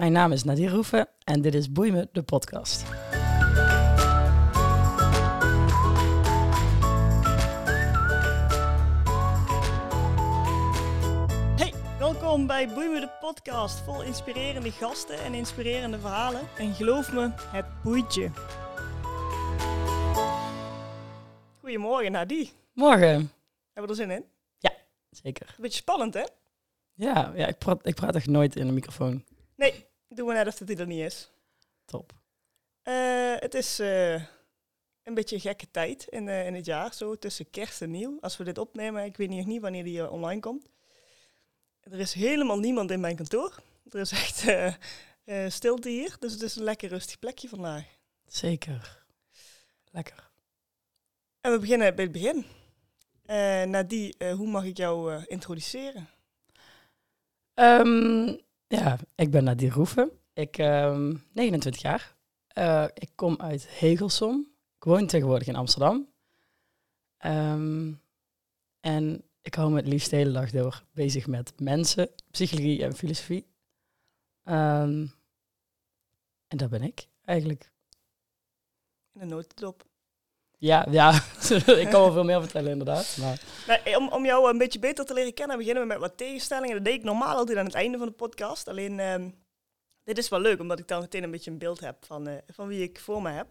Mijn naam is Nadir Roeven en dit is Boei me, de podcast. Hey, welkom bij Boei me de podcast. Vol inspirerende gasten en inspirerende verhalen. En geloof me, het boeit je. Goedemorgen, Nadie. Morgen. Hebben we er zin in? Zeker. Beetje spannend, hè? Ja, ja ik, praat, ik praat echt nooit in de microfoon. Nee, doen we net alsof hij er niet is. Top. Eh, het is eh, een beetje een gekke tijd in, eh, in het jaar, zo tussen kerst en nieuw. Als we dit opnemen, ik weet nog niet wanneer die online komt. Er is helemaal niemand in mijn kantoor. Er is echt stilte hier, dus het is een lekker rustig plekje vandaag. Zeker. Lekker. En we beginnen bij het begin. Nadie, eh, hoe mag ik jou introduceren? Ehm, ja, ik ben Nadir Roeven. Ik ehm 29 jaar. Eh, ik kom uit Hegelsom. Ik woon tegenwoordig in Amsterdam. Ehm, en ik hou me het liefst de hele dag door bezig met mensen, psychologie en filosofie. Ehm, en dat ben ik eigenlijk. In een notendop. Ja, ja. ik kan wel veel meer vertellen inderdaad. Maar eh, om, om jou een beetje beter te leren kennen, beginnen we met wat tegenstellingen. Dat deed ik normaal altijd aan het einde van de podcast. Alleen, ehm, dit is wel leuk, omdat ik dan meteen een beetje een beeld heb van, eh, van wie ik voor me heb.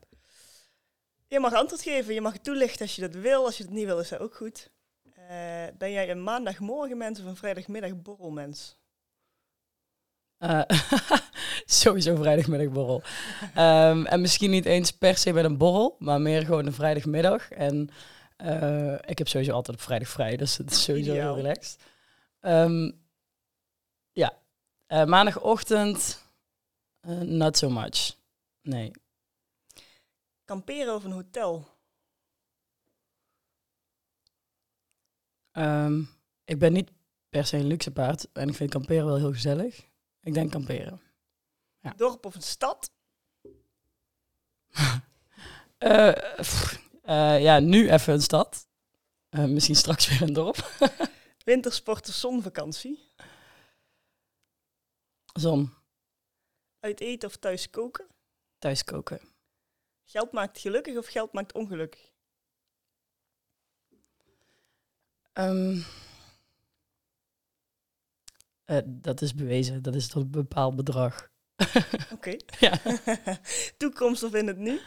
Je mag antwoord geven, je mag het toelichten als je dat wil. Als je het niet wil, is dat ook goed. Eh, ben jij een maandagmorgen mens of een vrijdagmiddag borrelmens? Eh, sowieso vrijdagmiddagborrel. Ehm, en misschien niet eens per se met een borrel, maar meer gewoon een vrijdagmiddag. En eh, ik heb sowieso altijd op vrijdag vrij, dus het is sowieso Ideaal. heel relaxed. Ehm, ja, Eh, maandagochtend, not so much. Nee. Kamperen of een hotel? Ehm, ik ben niet per se een luxe paard en ik vind kamperen wel heel gezellig. Ik denk kamperen. Ja. Dorp of een stad? Eh, pff, eh, ja, nu even een stad. Eh, misschien straks weer een dorp. Wintersport of zonvakantie? Zon, Uit eten of thuis koken? thuis koken. Geld maakt gelukkig of geld maakt ongelukkig? Ehm, eh, dat is bewezen. Dat is tot een bepaald bedrag. Oké. ja. Toekomst of in het nu?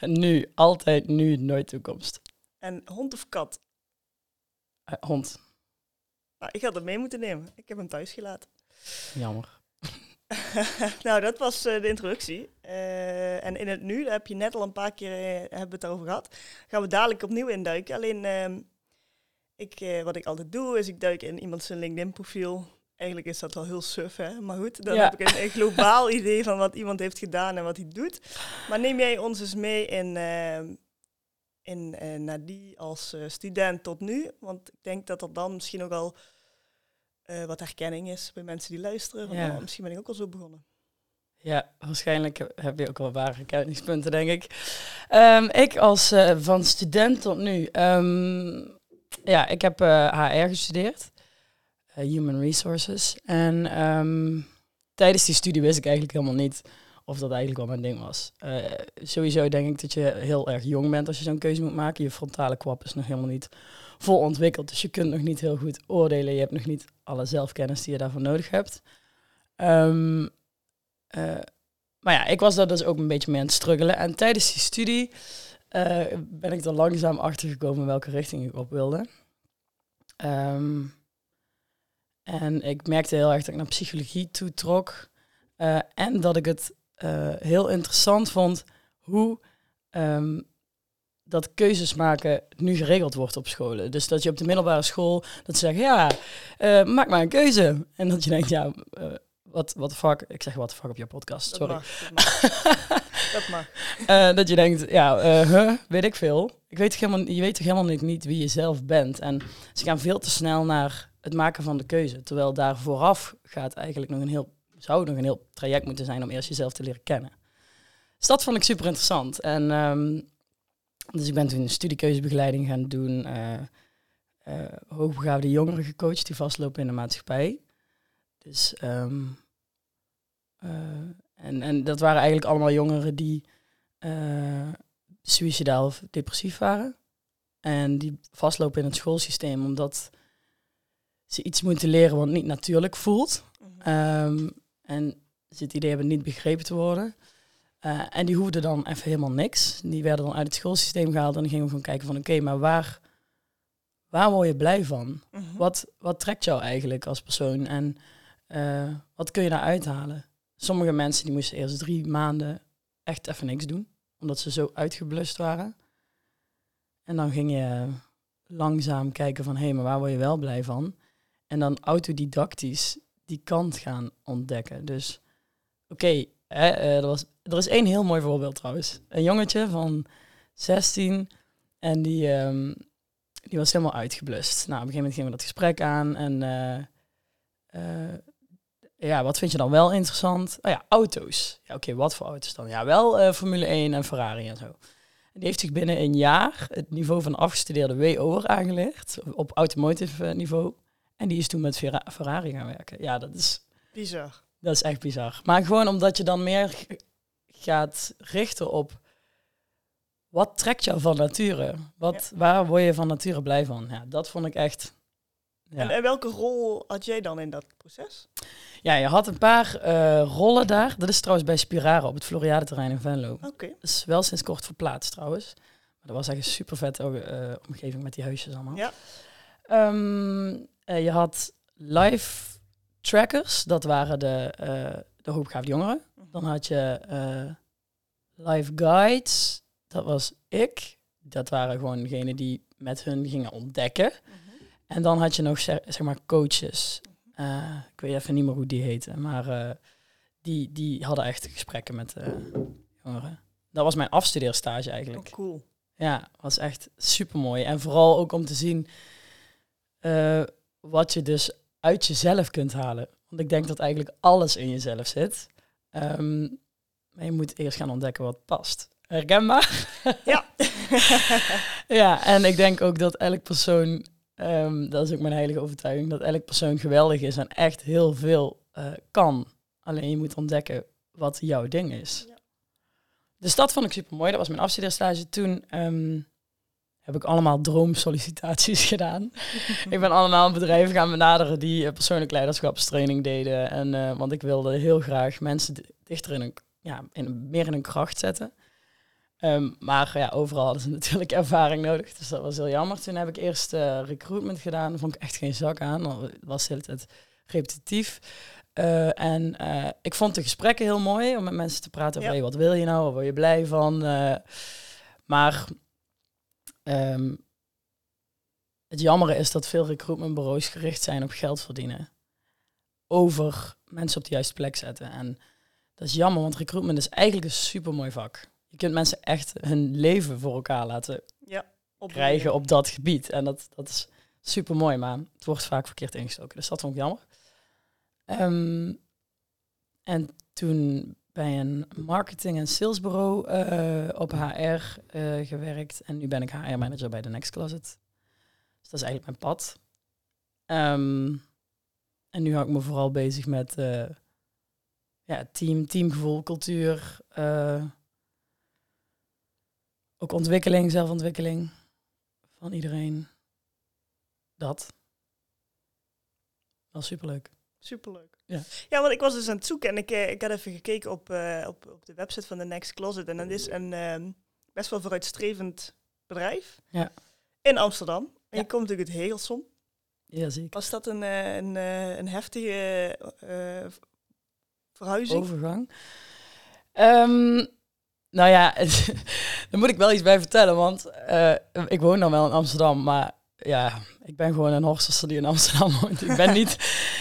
Nu, altijd nu, nooit toekomst. En hond of kat? Eh, hond, Nou, ik had het mee moeten nemen. Ik heb hem thuis gelaten. jammer. nou, dat was eh, de introductie. En in het nu, daar heb je net al een paar keer hebben we het over gehad. Gaan we dadelijk opnieuw induiken. Alleen, ehm, ik, eh, wat ik altijd doe, is ik duik in iemand zijn LinkedIn-profiel. Eigenlijk is dat wel heel suf, hè? Maar goed, dan Ja. heb ik een, een globaal idee van wat iemand heeft gedaan en wat hij doet. Maar neem jij ons eens mee in, ehm, in eh, Nadie als student tot nu? Want ik denk dat er dan misschien ook al wat herkenning is bij mensen die luisteren. Van, Ja. oh, misschien ben ik ook al zo begonnen. Ja, waarschijnlijk heb je ook wel ware kennispunten, denk ik. Ehm, ik als van student tot nu. ehm, ja, ik heb eh, HR gestudeerd. eh, Human Resources. En ehm, tijdens die studie wist ik eigenlijk helemaal niet of dat eigenlijk wel mijn ding was. Eh, sowieso denk ik dat je heel erg jong bent als je zo'n keuze moet maken. Je frontale kwap is nog helemaal niet vol ontwikkeld. Dus je kunt nog niet heel goed oordelen. Je hebt nog niet alle zelfkennis die je daarvoor nodig hebt. Ehm, eh, maar ja, ik was daar dus ook een beetje mee aan het struggelen. En tijdens die studie eh, ben ik er langzaam achter gekomen welke richting ik op wilde. Ehm, en ik merkte heel erg dat ik naar psychologie toe trok. Eh, en dat ik het eh, heel interessant vond hoe ehm, dat keuzes maken nu geregeld wordt op scholen. Dus dat je op de middelbare school dat ze zeggen, ja, maak maar een keuze. En dat je denkt, ja, wat wat de fuck? Ik zeg wat de fuck op je podcast, Dat sorry. Dat mag. dat mag. Eh, dat je denkt, ja, eh, huh, weet ik veel. Ik weet helemaal, je weet toch helemaal niet, niet wie je zelf bent. En ze gaan veel te snel naar het maken van de keuze. Terwijl daar vooraf gaat eigenlijk nog een heel, zou nog een heel traject moeten zijn om eerst jezelf te leren kennen. Dus dat vond ik super interessant. En ehm, dus ik ben toen een studiekeuzebegeleiding gaan doen. eh, hoogbegaafde jongeren gecoacht die vastlopen in de maatschappij. Dus ehm, En, en dat waren eigenlijk allemaal jongeren die uh, suicidaal of depressief waren. En die vastlopen in het schoolsysteem omdat ze iets moeten leren wat niet natuurlijk voelt. Mhm. Ehm, en ze het idee hebben niet begrepen te worden. Uh, en die hoefden dan even helemaal niks. Die werden dan uit het schoolsysteem gehaald en dan gingen we gewoon kijken van oké, maar waar, waar word je blij van? Mhm. wat, wat trekt jou eigenlijk als persoon en uh, wat kun je daar uithalen? Sommige mensen die moesten eerst drie maanden echt even niks doen, omdat ze zo uitgeblust waren. En dan ging je langzaam kijken van hé, hey, maar waar word je wel blij van? En dan autodidactisch die kant gaan ontdekken. Dus oké, eh, er, was, er is één heel mooi voorbeeld trouwens. Een jongetje van 16 en die, um, die was helemaal uitgeblust. Nou, op een gegeven moment gingen we dat gesprek aan en uh, uh, ja, wat vind je dan wel interessant? Oh ja, auto's. Ja, oké, wat voor auto's dan? Ja, wel Formule 1 en Ferrari en zo. En die heeft zich binnen een jaar het niveau van afgestudeerde WO'er aangelegd, op automotive niveau. En die is toen met Ferrari gaan werken. Ja, dat is... Bizar. Dat is echt bizar. Maar gewoon omdat je dan meer gaat richten op wat trekt jou van nature? Wat, Waar word je van nature blij van? Ja, dat vond ik echt. Ja. En, welke rol had jij dan in dat proces? Ja, je had een paar uh, rollen daar. Dat is trouwens bij Spirare op het Floriade-terrein in Venlo. Oké. Okay. Dat is wel sinds kort verplaatst trouwens. Maar dat was echt een super vette uh, omgeving met die huisjes allemaal. Ja. Um, uh, je had live trackers, dat waren de, uh, de hoogbegaafde jongeren. Mhm. Dan had je live guides, dat was ik. Dat waren gewoon degenen die met hun gingen ontdekken. Mhm. En dan had je nog zeg, maar coaches. Uh, ik weet even niet meer hoe die heten, maar die, die hadden echt gesprekken met jongeren. Dat was mijn afstudeerstage eigenlijk. Oh, cool. Ja, was echt super mooi. En vooral ook om te zien wat je dus uit jezelf kunt halen. Want ik denk dat eigenlijk alles in jezelf zit. Um, maar je moet eerst gaan ontdekken wat past. Herkenbaar? Ja. ja, en ik denk ook dat elk persoon, um, dat is ook mijn heilige overtuiging, dat elk persoon geweldig is en echt heel veel uh, kan. Alleen je moet ontdekken wat jouw ding is. Ja. Dus dat vond ik super mooi. Dat was mijn afstudeerstage. Toen um, heb ik allemaal droomsollicitaties gedaan. ik ben allemaal bedrijven gaan benaderen die uh, persoonlijk leiderschapstraining deden. En, uh, want ik wilde heel graag mensen dichter in een, ja, in, meer in hun kracht zetten. Um, maar ja, overal hadden ze natuurlijk ervaring nodig. Dus dat was heel jammer. Toen heb ik eerst uh, recruitment gedaan. Daar vond ik echt geen zak aan. Dat was tijd repetitief. en ik vond de gesprekken heel mooi om met mensen te praten over hey, wat wil je nou, waar word je blij van. maar Um, het jammere is dat veel recruitmentbureaus gericht zijn op geld verdienen. Over mensen op de juiste plek zetten. En dat is jammer, want recruitment is eigenlijk een super mooi vak. Je kunt mensen echt hun leven voor elkaar laten ja, krijgen op dat gebied. En dat, dat is super mooi, maar het wordt vaak verkeerd ingestoken. Dus dat vond ik jammer. Um, en toen bij een marketing- en salesbureau uh, op HR uh, eh, gewerkt. En nu ben ik HR-manager bij The Next Closet. Dus dat is eigenlijk mijn pad. Um, en nu hou ik me vooral bezig met uh, ja, team, teamgevoel, cultuur. Ook ontwikkeling, zelfontwikkeling van iedereen. Dat. Wel superleuk. Superleuk. Ja. ja, want ik was dus aan het zoeken en ik, eh, ik had even gekeken op, uh, op, op de website van The Next Closet. En dat is een uh, best wel vooruitstrevend bedrijf ja. in Amsterdam. En je komt natuurlijk het Hegelsom. Ja, zeker. Was dat een, een, een heftige verhuizing? Overgang. Um, nou ja, daar moet ik wel iets bij vertellen, want ik woon dan wel in Amsterdam, maar ja, ik ben gewoon een Horsterster die in Amsterdam woont. Ik ben niet,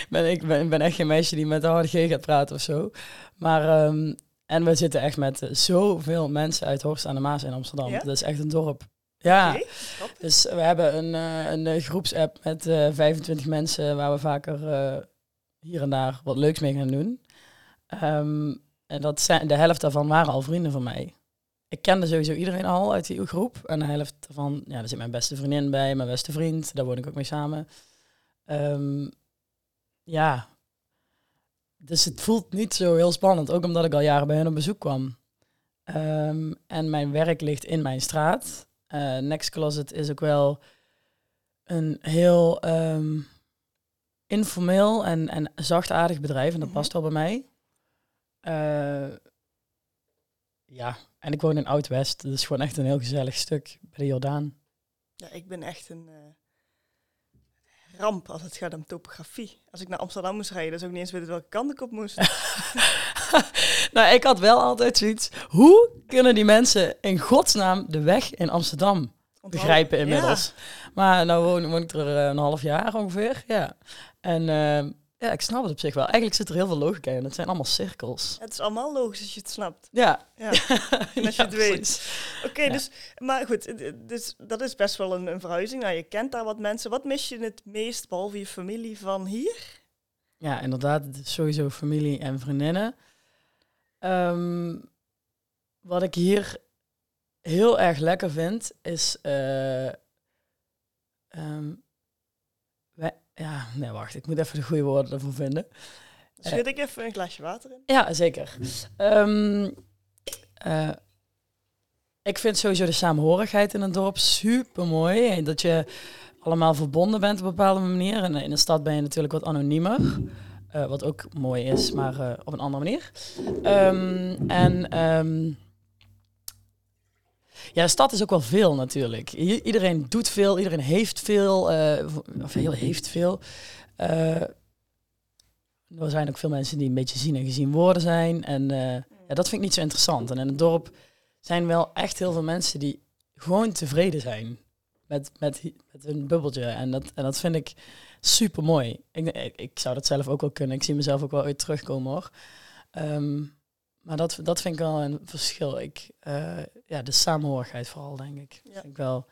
ben, ik ben, ben echt geen meisje die met de harde G gaat praten of zo. Maar, um, en we zitten echt met zoveel mensen uit Horst aan de Maas in Amsterdam. Dat is echt een dorp. Ja, dus we hebben een, uh, een groepsapp met uh, 25 mensen waar we vaker hier en daar wat leuks mee gaan doen. Um, en dat zijn, de helft daarvan waren al vrienden van mij ik kende sowieso iedereen al uit die groep. En de helft van, ja, daar zit mijn beste vriendin bij, mijn beste vriend. Daar woon ik ook mee samen. Um, ja, dus het voelt niet zo heel spannend, ook omdat ik al jaren bij hen op bezoek kwam. Ehm, en mijn werk ligt in mijn straat. Eh, Next Closet is ook wel een heel ehm, informeel en, en zachtaardig bedrijf. En dat Mhm. past wel bij mij. Eh, ja, en ik woon in Oud-West. Dat is gewoon echt een heel gezellig stuk bij de Jordaan. Ja, ik ben echt een eh, ramp als het gaat om topografie. Als ik naar Amsterdam moest rijden, dan zou ik niet eens weten welke kant ik op moest. nou, ik had wel altijd zoiets. Hoe kunnen die mensen in godsnaam de weg in Amsterdam begrijpen inmiddels? Maar nou woon, woon ik er eh, een half jaar ongeveer. Ja. En eh, ja, ik snap het op zich wel. Eigenlijk zit er heel veel logica in. Het zijn allemaal cirkels. Het is allemaal logisch als je het snapt. Ja. Ja. En als je Ja, het weet. Oké, Ja. dus, maar goed, dus dat is best wel een, een verhuizing. Nou, je kent daar wat mensen. Wat mis je het meest, behalve je familie, van hier? Ja, inderdaad. Sowieso familie en vriendinnen. Ehm, wat ik hier heel erg lekker vind, is... eh, ehm, ja, nee, wacht. Ik moet even de goede woorden ervoor vinden. Schud ik even een glasje water in? Ja, zeker. Ehm, eh, ik vind sowieso de samenhorigheid in een dorp super mooi. Dat je allemaal verbonden bent op een bepaalde manier. En in de stad ben je natuurlijk wat anoniemer. eh, wat ook mooi is, maar eh, op een andere manier. Ehm, en ehm, ja, de stad is ook wel veel natuurlijk. I- iedereen doet veel, iedereen heeft veel. eh, of heel heeft veel. Eh, er zijn ook veel mensen die een beetje zien en gezien worden zijn. En eh, ja, dat vind ik niet zo interessant. En in het dorp zijn wel echt heel veel mensen die gewoon tevreden zijn met, met, met hun bubbeltje. En dat, en dat vind ik super mooi. Ik, ik, ik zou dat zelf ook wel kunnen. Ik zie mezelf ook wel ooit terugkomen hoor. Ehm, maar dat, dat vind ik wel een verschil. Ik, eh, ja, de samenhorigheid vooral, denk ik. Ja. Vind ik wel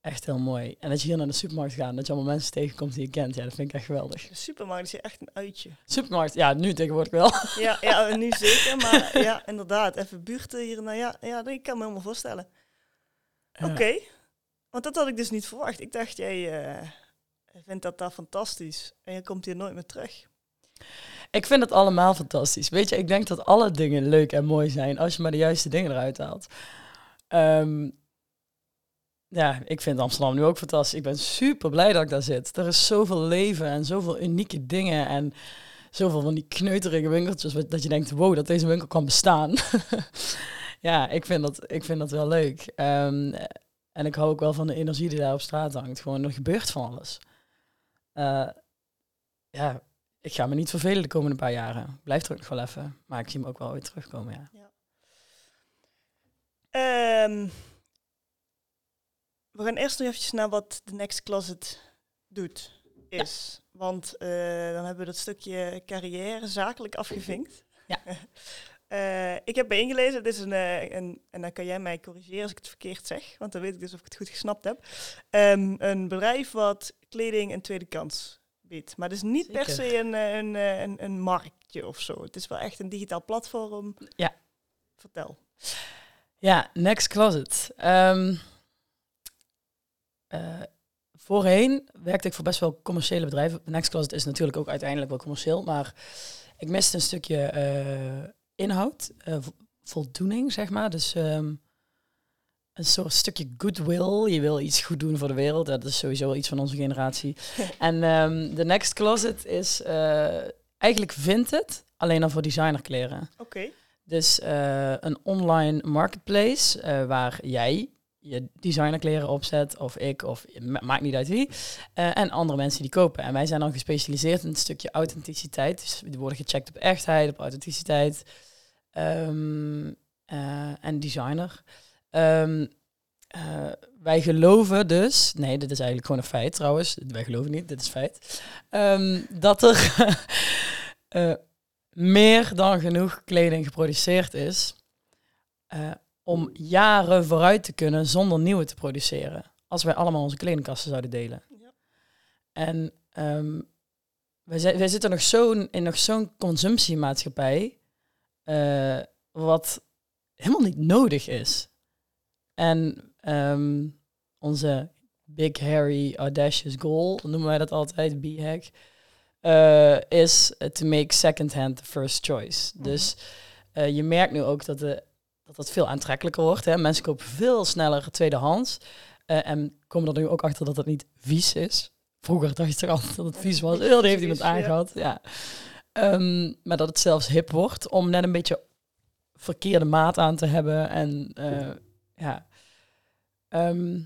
echt heel mooi. En dat je hier naar de supermarkt gaat en dat je allemaal mensen tegenkomt die je kent. Ja, dat vind ik echt geweldig. De supermarkt is echt een uitje. Supermarkt, ja, nu tegenwoordig wel. Ja, ja nu zeker. Maar ja, inderdaad. Even buurten hier. Nou ja, ja, ik kan me helemaal voorstellen. Oké. Want dat had ik dus niet verwacht. Ik dacht, jij eh, vindt dat daar fantastisch. En je komt hier nooit meer terug. Ik vind het allemaal fantastisch. Weet je, ik denk dat alle dingen leuk en mooi zijn als je maar de juiste dingen eruit haalt. Ehm, ja, ik vind Amsterdam nu ook fantastisch. Ik ben super blij dat ik daar zit. Er is zoveel leven en zoveel unieke dingen en zoveel van die kneuterige winkeltjes dat je denkt, wow, dat deze winkel kan bestaan. ja, ik vind dat, ik vind dat wel leuk. Ehm, en ik hou ook wel van de energie die daar op straat hangt. Gewoon, er gebeurt van alles. Eh, ja, ik ga me niet vervelen de komende paar jaren. Ik Blijf er nog wel even. Maar ik zie me ook wel weer terugkomen, ja. Ehm, we gaan eerst nog eventjes naar wat de Next Closet doet, is. Want eh, dan hebben we dat stukje carrière zakelijk afgevinkt. Ja. Eh, ik heb bijeen dit is een, eh, een, en dan kan jij mij corrigeren als ik het verkeerd zeg, want dan weet ik dus of ik het goed gesnapt heb. Ehm, een bedrijf wat kleding een tweede kans Maar het is niet per se een, eh, een, eh, een, een marktje of zo. Het is wel echt een digitaal platform. Ja. Vertel. Ja, Next Closet. Ehm, eh, voorheen werkte ik voor best wel commerciële bedrijven. Next Closet is natuurlijk ook uiteindelijk wel commercieel, maar ik miste een stukje inhoud, vo- voldoening, zeg maar. Dus ehm, een soort stukje goodwill. Je wil iets goed doen voor de wereld. Dat is sowieso wel iets van onze generatie. en ehm, de Next Closet is eh, eigenlijk vintage, alleen dan voor designerkleren. Oké. Dus eh, een online marketplace eh, waar jij je designerkleren opzet, of ik, of ma- maakt niet uit wie. en andere mensen die kopen. En wij zijn dan gespecialiseerd in het stukje authenticiteit. Dus die worden gecheckt op echtheid, op authenticiteit ehm, eh, en designer. Ehm, eh, wij geloven dus, nee, dit is eigenlijk gewoon een feit trouwens. Wij geloven niet, dit is feit. ehm, dat er eh, meer dan genoeg kleding geproduceerd is eh, om jaren vooruit te kunnen zonder nieuwe te produceren. Als wij allemaal onze kledingkasten zouden delen. Ja. En ehm, wij, wij zitten nog zo'n in nog zo'n consumptiemaatschappij, wat helemaal niet nodig is. En ehm, onze big, hairy, audacious goal, noemen wij dat altijd, B-hack, eh, is to make second hand the first choice. Mhm. Dus eh, je merkt nu ook dat, de, dat dat veel aantrekkelijker wordt. Hè? Mensen kopen veel sneller tweedehands. eh, en komen er nu ook achter dat het niet vies is. Vroeger dacht je toch altijd dat het vies was. Heel, heeft iemand aangehad. Ja. Ehm, maar dat het zelfs hip wordt om net een beetje verkeerde maat aan te hebben. En ja. Ehm,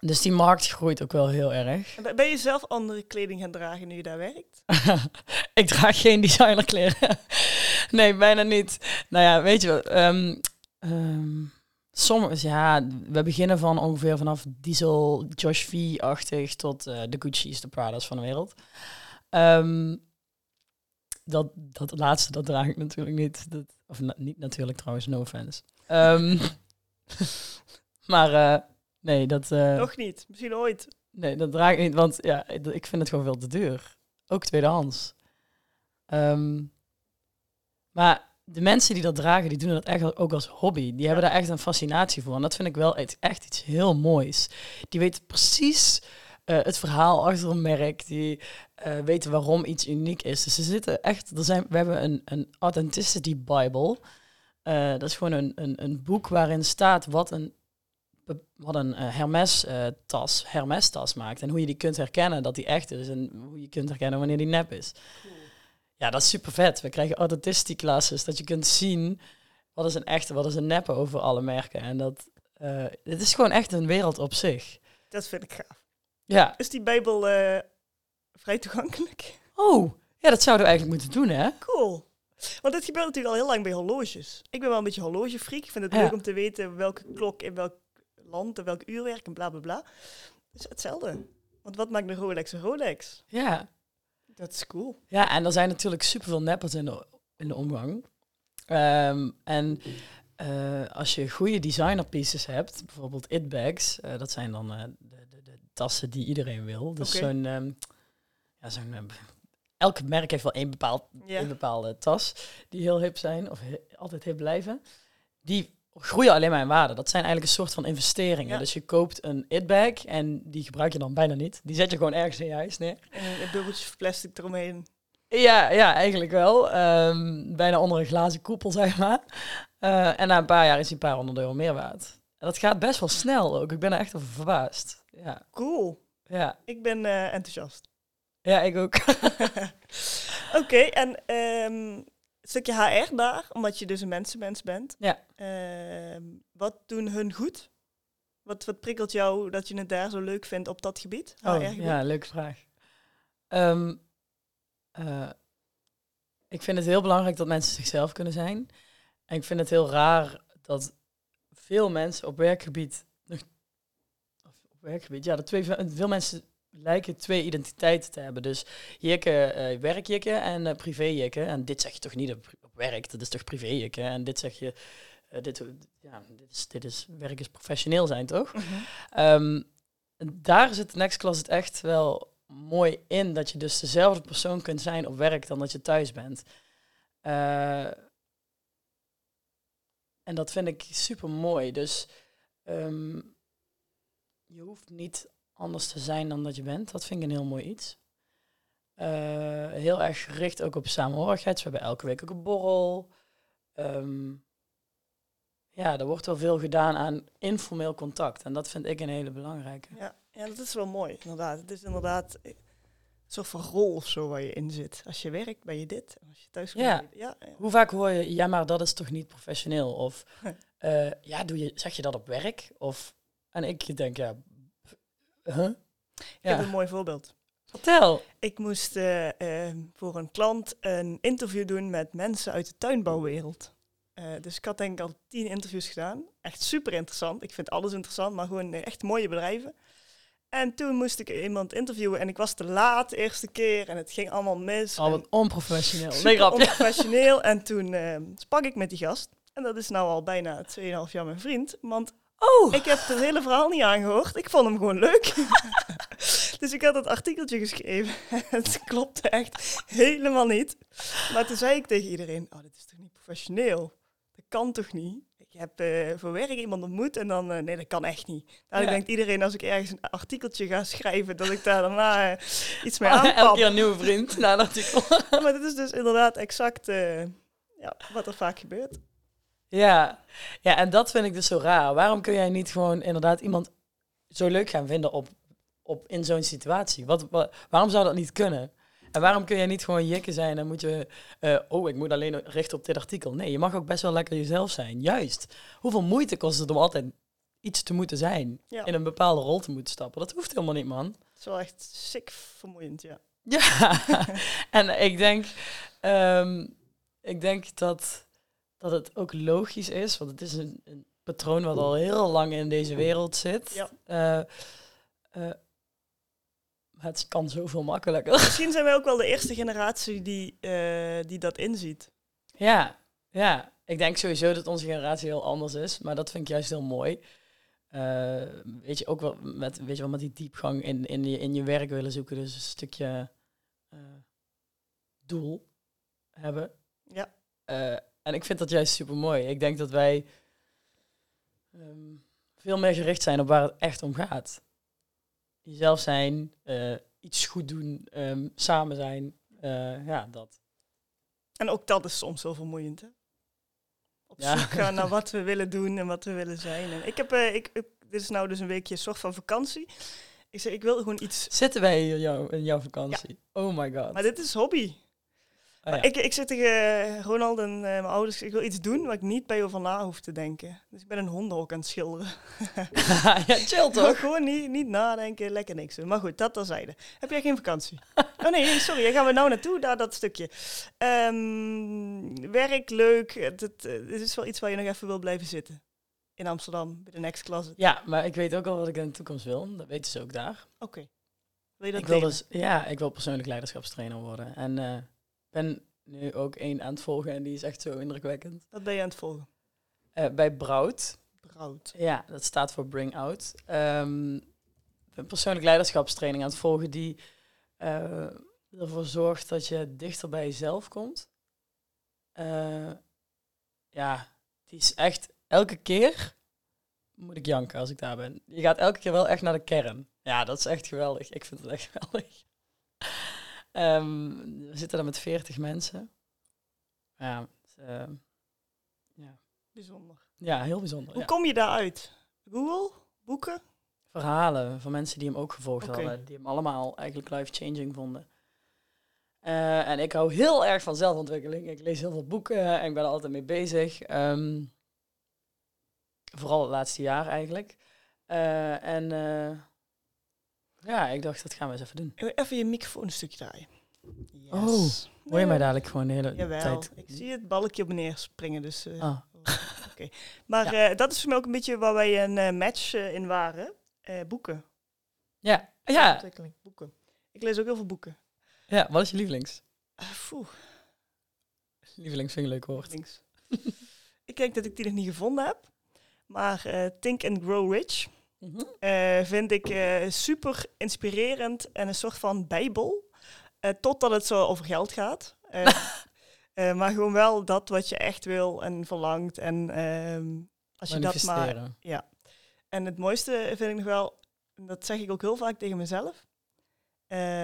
dus die markt groeit ook wel heel erg. En ben- je zelf andere kleding gaan dragen nu je daar werkt? ik draag geen designerkleren. nee, bijna niet. Nou ja, weet je wat? ehm, sommige, ja, we beginnen van ongeveer vanaf Diesel, Josh V-achtig tot eh, de Gucci's, de Prada's van de wereld. Dat, dat laatste, dat draag ik natuurlijk niet. Dat, of na- niet natuurlijk trouwens, no offense. Maar eh, nee, dat... eh, Nog niet, misschien ooit. Nee, dat draag ik niet, want ja, ik vind het gewoon veel te duur. Ook tweedehands. Ehm, maar de mensen die dat dragen, die doen dat echt ook als hobby. Die hebben daar echt een fascinatie voor. En dat vind ik wel echt, iets heel moois. Die weten precies eh, het verhaal achter een merk. Die weten waarom iets uniek is. Dus ze zitten echt... Er zijn, we hebben een, een Authenticity Bible. Eh, dat is gewoon een, een, een boek waarin staat wat een wat een eh, Hermes eh, tas, Hermes tas maakt en hoe je die kunt herkennen dat die echt is en hoe je kunt herkennen wanneer die nep is. Ja, dat is super vet. We krijgen authenticity classes dat je kunt zien wat is een echte, wat is een neppe over alle merken en dat dit is gewoon echt een wereld op zich. Dat vind ik gaaf. Ja. Is die Bijbel vrij toegankelijk? Oh, ja, dat zouden we eigenlijk moeten doen, hè? Cool. Want dit gebeurt natuurlijk al heel lang bij horloges. Ik ben wel een beetje horlogefreak. Ik vind het Ja. leuk om te weten welke klok in welk land en welk uurwerk en bla bla bla. Is hetzelfde. Want wat maakt een Rolex een Rolex? Ja. Dat is cool. Ja, en er zijn natuurlijk superveel neppers in de, in de omgang. Ehm, en eh, als je goede designer pieces hebt, bijvoorbeeld it bags, eh, dat zijn dan eh, de, de, de tassen die iedereen wil. Dus zo'n, ehm, ja, zo'n, elk merk heeft wel één bepaald, Ja. een bepaalde tas die heel hip zijn of he- altijd hip blijven. Die groeien alleen maar in waarde. Dat zijn eigenlijk een soort van investeringen. Ja. Dus je koopt een it bag en die gebruik je dan bijna niet. Die zet je gewoon ergens in je huis neer. En een bubbeltje plastic eromheen. Ja, ja, eigenlijk wel. Ehm, bijna onder een glazen koepel, zeg maar. Eh, en na een paar jaar is die een paar honderd euro meer waard. En dat gaat best wel snel ook. Ik ben er echt over verbaasd. Ja, Cool. ja. Ik ben eh, enthousiast. Ja ik ook. Oké, en een stukje HR daar, omdat je dus een mensenmens bent. Ja. Ehm, wat doen hun goed? Wat, wat prikkelt jou dat je het daar zo leuk vindt op dat gebied? Oh, ja, leuke vraag. Ehm, eh, ik vind het heel belangrijk dat mensen zichzelf kunnen zijn. En ik vind het heel raar dat veel mensen op werkgebied... Of op werkgebied, ja, dat twee, veel mensen lijken twee identiteiten te hebben. Dus jikke, eh werkjikke en eh privéjikke. En dit zeg je toch niet op, op werk, dat is toch privéjikke. En dit zeg je... eh, dit, ja, dit, is, dit is werk is professioneel zijn, toch? Mhm. Ehm, daar zit Next Class het echt wel mooi in. Dat je dus dezelfde persoon kunt zijn op werk dan dat je thuis bent. En dat vind ik super mooi. Dus ehm, je hoeft niet anders te zijn dan dat je bent. Dat vind ik een heel mooi iets. Eh, heel erg gericht ook op samenhorigheid. Dus we hebben elke week ook een borrel. Ehm, ja, er wordt wel veel gedaan aan informeel contact. En dat vind ik een hele belangrijke. Ja, ja, dat is wel mooi, inderdaad. Het is inderdaad een soort van rol of zo waar je in zit. Als je werkt, ben je dit. Als je thuis komt, Ja. je. Ja, ja. Hoe vaak hoor je, ja, maar dat is toch niet professioneel? Of, eh, ja, doe je, zeg je dat op werk? Of, en ik denk, ja, huh? Ik Ja. heb een mooi voorbeeld. Vertel. Ik moest eh, eh, voor een klant een interview doen met mensen uit de tuinbouwwereld. Eh, dus ik had denk ik al tien interviews gedaan. Echt super interessant. Ik vind alles interessant, maar gewoon echt mooie bedrijven. En toen moest ik iemand interviewen en ik was te laat de eerste keer en het ging allemaal mis. Al En wat onprofessioneel. Nee, onprofessioneel. En toen sprak ik met die gast. En dat is nou al bijna 2,5 jaar mijn vriend. Want Oh, ik heb het hele verhaal niet aangehoord. Ik vond hem gewoon leuk. dus ik had het artikeltje geschreven. het klopte echt helemaal niet. Maar toen zei ik tegen iedereen, oh, dit is toch niet professioneel? Dat kan toch niet? ik heb eh, voor werk iemand ontmoet en dan, eh, nee, dat kan echt niet. Dan Ja. denkt iedereen als ik ergens een artikeltje ga schrijven, dat ik daar daarna eh, iets mee Elke aanpap. keer een nieuwe vriend na een artikel. maar dit is dus inderdaad exact ja, wat er vaak gebeurt. Ja. ja, en dat vind ik dus zo raar. Waarom kun jij niet gewoon inderdaad iemand zo leuk gaan vinden op, op, in zo'n situatie? Wat, wa- waarom zou dat niet kunnen? En waarom kun jij niet gewoon jikken zijn en moet je... eh, oh, ik moet alleen richten op dit artikel. Nee, je mag ook best wel lekker jezelf zijn. Juist. Hoeveel moeite kost het om altijd iets te moeten zijn? Ja. In een bepaalde rol te moeten stappen? Dat hoeft helemaal niet, man. Het is wel echt sick vermoeiend, ja. Ja, en ik denk, ehm, ik denk dat, dat het ook logisch is, want het is een, een patroon wat al heel lang in deze wereld zit. Ja. Eh, eh, maar het kan zoveel makkelijker. Misschien zijn wij ook wel de eerste generatie die, eh, die dat inziet. ja, ja, ik denk sowieso dat onze generatie heel anders is, maar dat vind ik juist heel mooi. Weet je ook wel met, weet je wel, met die diepgang in, in, je, in je werk willen zoeken, dus een stukje doel hebben. Ja. En ik vind dat juist super mooi. Ik denk dat wij ehm, veel meer gericht zijn op waar het echt om gaat. Jezelf zijn, eh, iets goed doen, ehm, samen zijn. eh, ja, dat. En ook dat is soms wel vermoeiend, hè? Op Ja. zoek gaan naar wat we willen doen en wat we willen zijn. En ik heb, eh, ik, ik- dit is nou dus een weekje een soort van vakantie. Ik zeg, ik wil gewoon iets... Zitten wij in, jou, in jouw vakantie? Oh my god. Maar dit is hobby. Oh, Maar ja. ik, ik zit tegen Ronald en eh, mijn ouders. Ik wil iets doen waar ik niet bij over na hoef te denken. Dus ik ben een hondenhok aan het schilderen. ja, chill Toch? Gewoon niet, niet nadenken, lekker niks doen. Maar goed, dat terzijde. Heb jij geen vakantie? Oh nee, sorry. Daar gaan we nou naartoe, daar dat stukje. Ehm, werk, leuk. Het, het, het is wel iets waar je nog even wil blijven zitten. In Amsterdam, bij de Next Closet. Ja, maar ik weet ook al wat ik in de toekomst wil. Dat weten ze ook daar. Oké. Wil je dat Ik wil dus, ja, ik wil persoonlijk leiderschapstrainer worden. En eh ben nu ook één aan het volgen en die is echt zo indrukwekkend. Wat ben je aan het volgen? Eh, bij Brout. Brood. Ja, dat staat voor Bring Out. Ehm, een persoonlijk leiderschapstraining aan het volgen die eh, ervoor zorgt dat je dichter bij jezelf komt. Eh, ja, die is echt elke keer moet ik janken als ik daar ben. Je gaat elke keer wel echt naar de kern. Ja, dat is echt geweldig. Ik vind het echt geweldig. Ehm, we zitten daar met 40 mensen. Ja, het, eh, ja. Bijzonder. ja heel bijzonder. Hoe ja. kom je daaruit? Google? Boeken? verhalen van mensen die hem ook gevolgd hadden. Die hem allemaal eigenlijk life-changing vonden. Eh, en ik hou heel erg van zelfontwikkeling. Ik lees heel veel boeken en ik ben er altijd mee bezig. Ehm, vooral het laatste jaar eigenlijk. Eh, en eh, ja, ik dacht, dat gaan we eens even doen. Even je microfoon een stukje draaien. Yes. Oh, Hoor je mij dadelijk gewoon de hele Jawel, tijd? ik zie het balkje op neer springen. Dus, eh, Ah, Maar eh, dat is voor mij ook een beetje waar wij een eh, match in waren. Boeken. ja. Ja. Ontwikkeling, boeken. Ik lees ook heel veel boeken. ja, wat is je lievelings? Uh, Lievelings vind ik leuk woord. ik denk dat ik die nog niet gevonden heb. Maar Think and Grow Rich Mhm. eh, vind ik eh, super inspirerend en een soort van bijbel. Eh, totdat het zo over geld gaat. Maar gewoon wel dat wat je echt wil en verlangt. En ehm, als je dat maar. Ja. En het mooiste vind ik nog wel, dat zeg ik ook heel vaak tegen mezelf.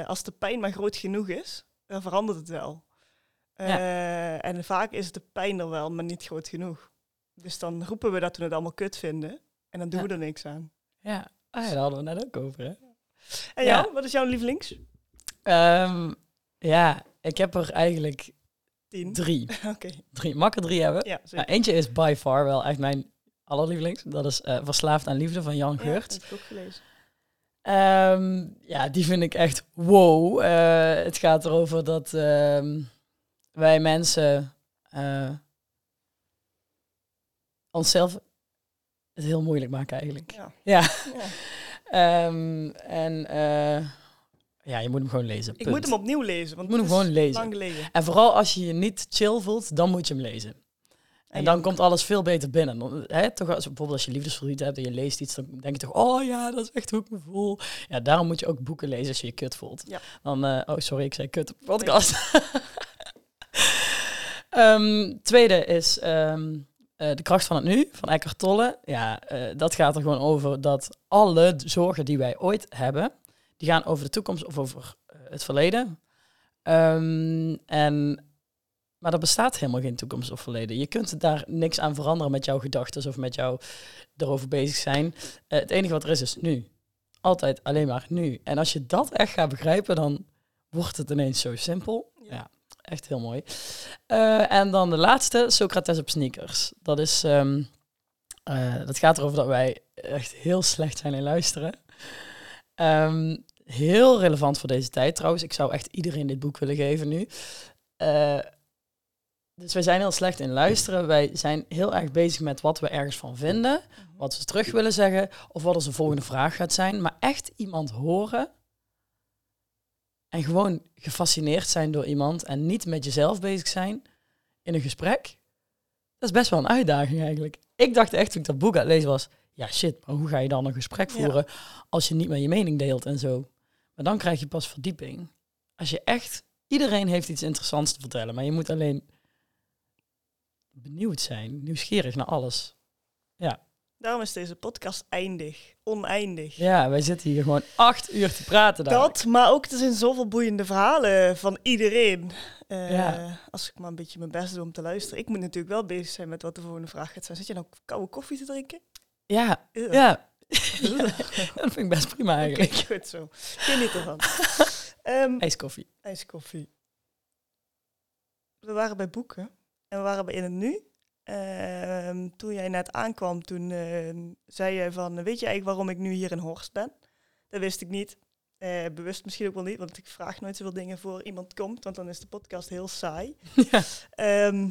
als de pijn maar groot genoeg is, dan verandert het wel. En vaak is de pijn er wel, maar niet groot genoeg. Dus dan roepen we dat we het allemaal kut vinden. En dan doen Ja. we er niks aan. Ja, ah, ja, daar hadden we net ook over, hè? En Ja. jou, wat is jouw lievelings? Ehm, ja, ik heb er eigenlijk Tien. drie. Oké, drie. Hebben? ja, Nou, eentje is by far wel echt mijn allerlievelings. Dat is eh, Verslaafd aan Liefde van Jan Ja, Geurt. heb ik ook gelezen. Ehm, ja, die vind ik echt wow. Eh, het gaat erover dat ehm, wij mensen eh, onszelf het heel moeilijk maken eigenlijk. Ja. Ja. Ja. Ehm, en eh, ja, je moet hem gewoon lezen. Ik moet hem opnieuw lezen, want Je moet hem gewoon lezen. lang geleden. En vooral als je je niet chill voelt, dan moet je hem lezen. En En dan ja. komt alles veel beter binnen. Toch als, bijvoorbeeld als je liefdesverdriet hebt en je leest iets, dan denk je toch, oh ja, dat is echt hoe ik me voel. Ja, daarom moet je ook boeken lezen als je je kut voelt. Ja. Dan, eh, oh sorry, ik zei kut op podcast. Ehm, tweede is ehm, eh, De kracht van het nu, van Eckhart Tolle. Ja, eh, dat gaat er gewoon over dat alle zorgen die wij ooit hebben, die gaan over de toekomst of over eh, het verleden. Ehm, en, maar er bestaat helemaal geen toekomst of verleden. Je kunt daar niks aan veranderen met jouw gedachten of met jou erover bezig zijn. Het enige wat er is, is nu. Altijd alleen maar nu. En als je dat echt gaat begrijpen, dan wordt het ineens zo simpel. Ja. Ja, echt heel mooi. Eh, en dan de laatste, Socrates op sneakers. Dat is, eh, dat gaat erover dat wij echt heel slecht zijn in luisteren. Ehm, heel relevant voor deze tijd trouwens. Ik zou echt iedereen dit boek willen geven nu. Eh, dus wij zijn heel slecht in luisteren. Wij zijn heel erg bezig met wat we ergens van vinden, wat we terug willen zeggen, of wat onze volgende vraag gaat zijn. Maar echt iemand horen en gewoon gefascineerd zijn door iemand en niet met jezelf bezig zijn in een gesprek, dat is best wel een uitdaging eigenlijk. Ik dacht echt toen ik dat boek aan het lezen was, ja shit, maar hoe ga je dan een gesprek Ja. voeren als je niet meer je mening deelt en zo. Maar dan krijg je pas verdieping. Als je echt, iedereen heeft iets interessants te vertellen, maar je moet alleen benieuwd zijn, nieuwsgierig naar alles. Daarom is deze podcast eindig, oneindig. Ja, wij zitten hier gewoon acht uur te praten. dadelijk. Dat, maar ook er zijn zoveel boeiende verhalen van iedereen. Eh, Ja. Als ik maar een beetje mijn best doe om te luisteren. Ik moet natuurlijk wel bezig zijn met wat de volgende vraag gaat zijn. Zit je nou koude koffie te drinken? Ja, ja. Dat vind ik best prima eigenlijk. goed zo. Geniet ervan. Ehm IJskoffie. ijskoffie. We waren bij boeken en we waren bij In het Nu. Ehm, toen jij net aankwam, toen eh, zei jij van, weet je eigenlijk waarom ik nu hier in Horst ben? Dat wist ik niet. Eh, bewust misschien ook wel niet, want ik vraag nooit zoveel dingen voor iemand komt, want dan is de podcast heel saai. Ja. Ehm,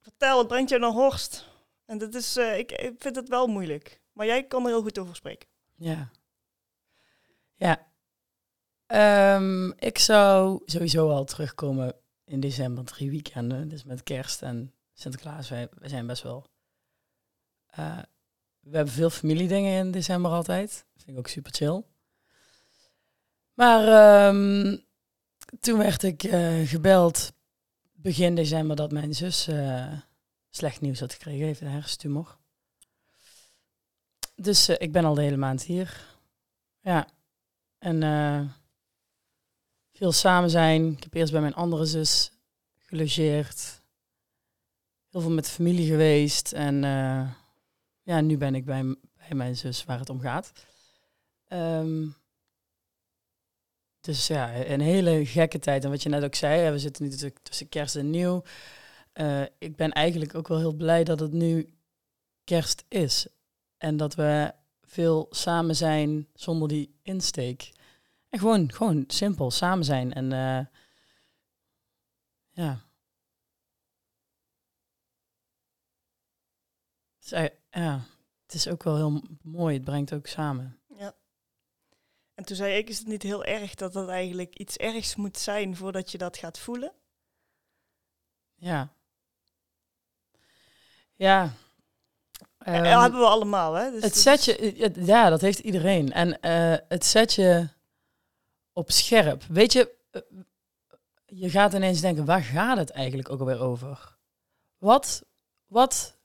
vertel, wat brengt jou naar Horst? En dat is, eh, ik, ik vind het wel moeilijk, maar jij kan er heel goed over spreken. Ja. Ja. Ehm, ik zou sowieso al terugkomen in december, drie weekenden. Dus met kerst en Sinterklaas. Wij, zijn best wel... eh, we hebben veel familiedingen in december altijd. Vind ik ook super chill. Maar ehm, toen werd ik eh, gebeld begin december dat mijn zus eh, slecht nieuws had gekregen. Heeft een hersentumor. Dus ik ben al de hele maand hier. Ja. En veel samen zijn. Ik heb eerst bij mijn andere zus gelogeerd. Heel veel met familie geweest. En eh, ja, nu ben ik bij, bij mijn zus waar het om gaat. Ehm, dus ja, een hele gekke tijd. En wat je net ook zei, we zitten nu tussen kerst en nieuw. Eh, ik ben eigenlijk ook wel heel blij dat het nu kerst is. En dat we veel samen zijn zonder die insteek. En gewoon, gewoon simpel samen zijn. En eh, ja. Het is, ja. Het is ook wel heel mooi. Het brengt ook samen. Ja. En toen zei ik, is het niet heel erg dat dat eigenlijk iets ergs moet zijn voordat je dat gaat voelen? Ja. Ja. Ja, Ehm, dat hebben we allemaal, hè? Dus Het zet je, ja, dat heeft iedereen. En eh, het zet je op scherp. Weet je, eh, je gaat ineens denken, waar gaat het eigenlijk ook alweer over? Wat, wat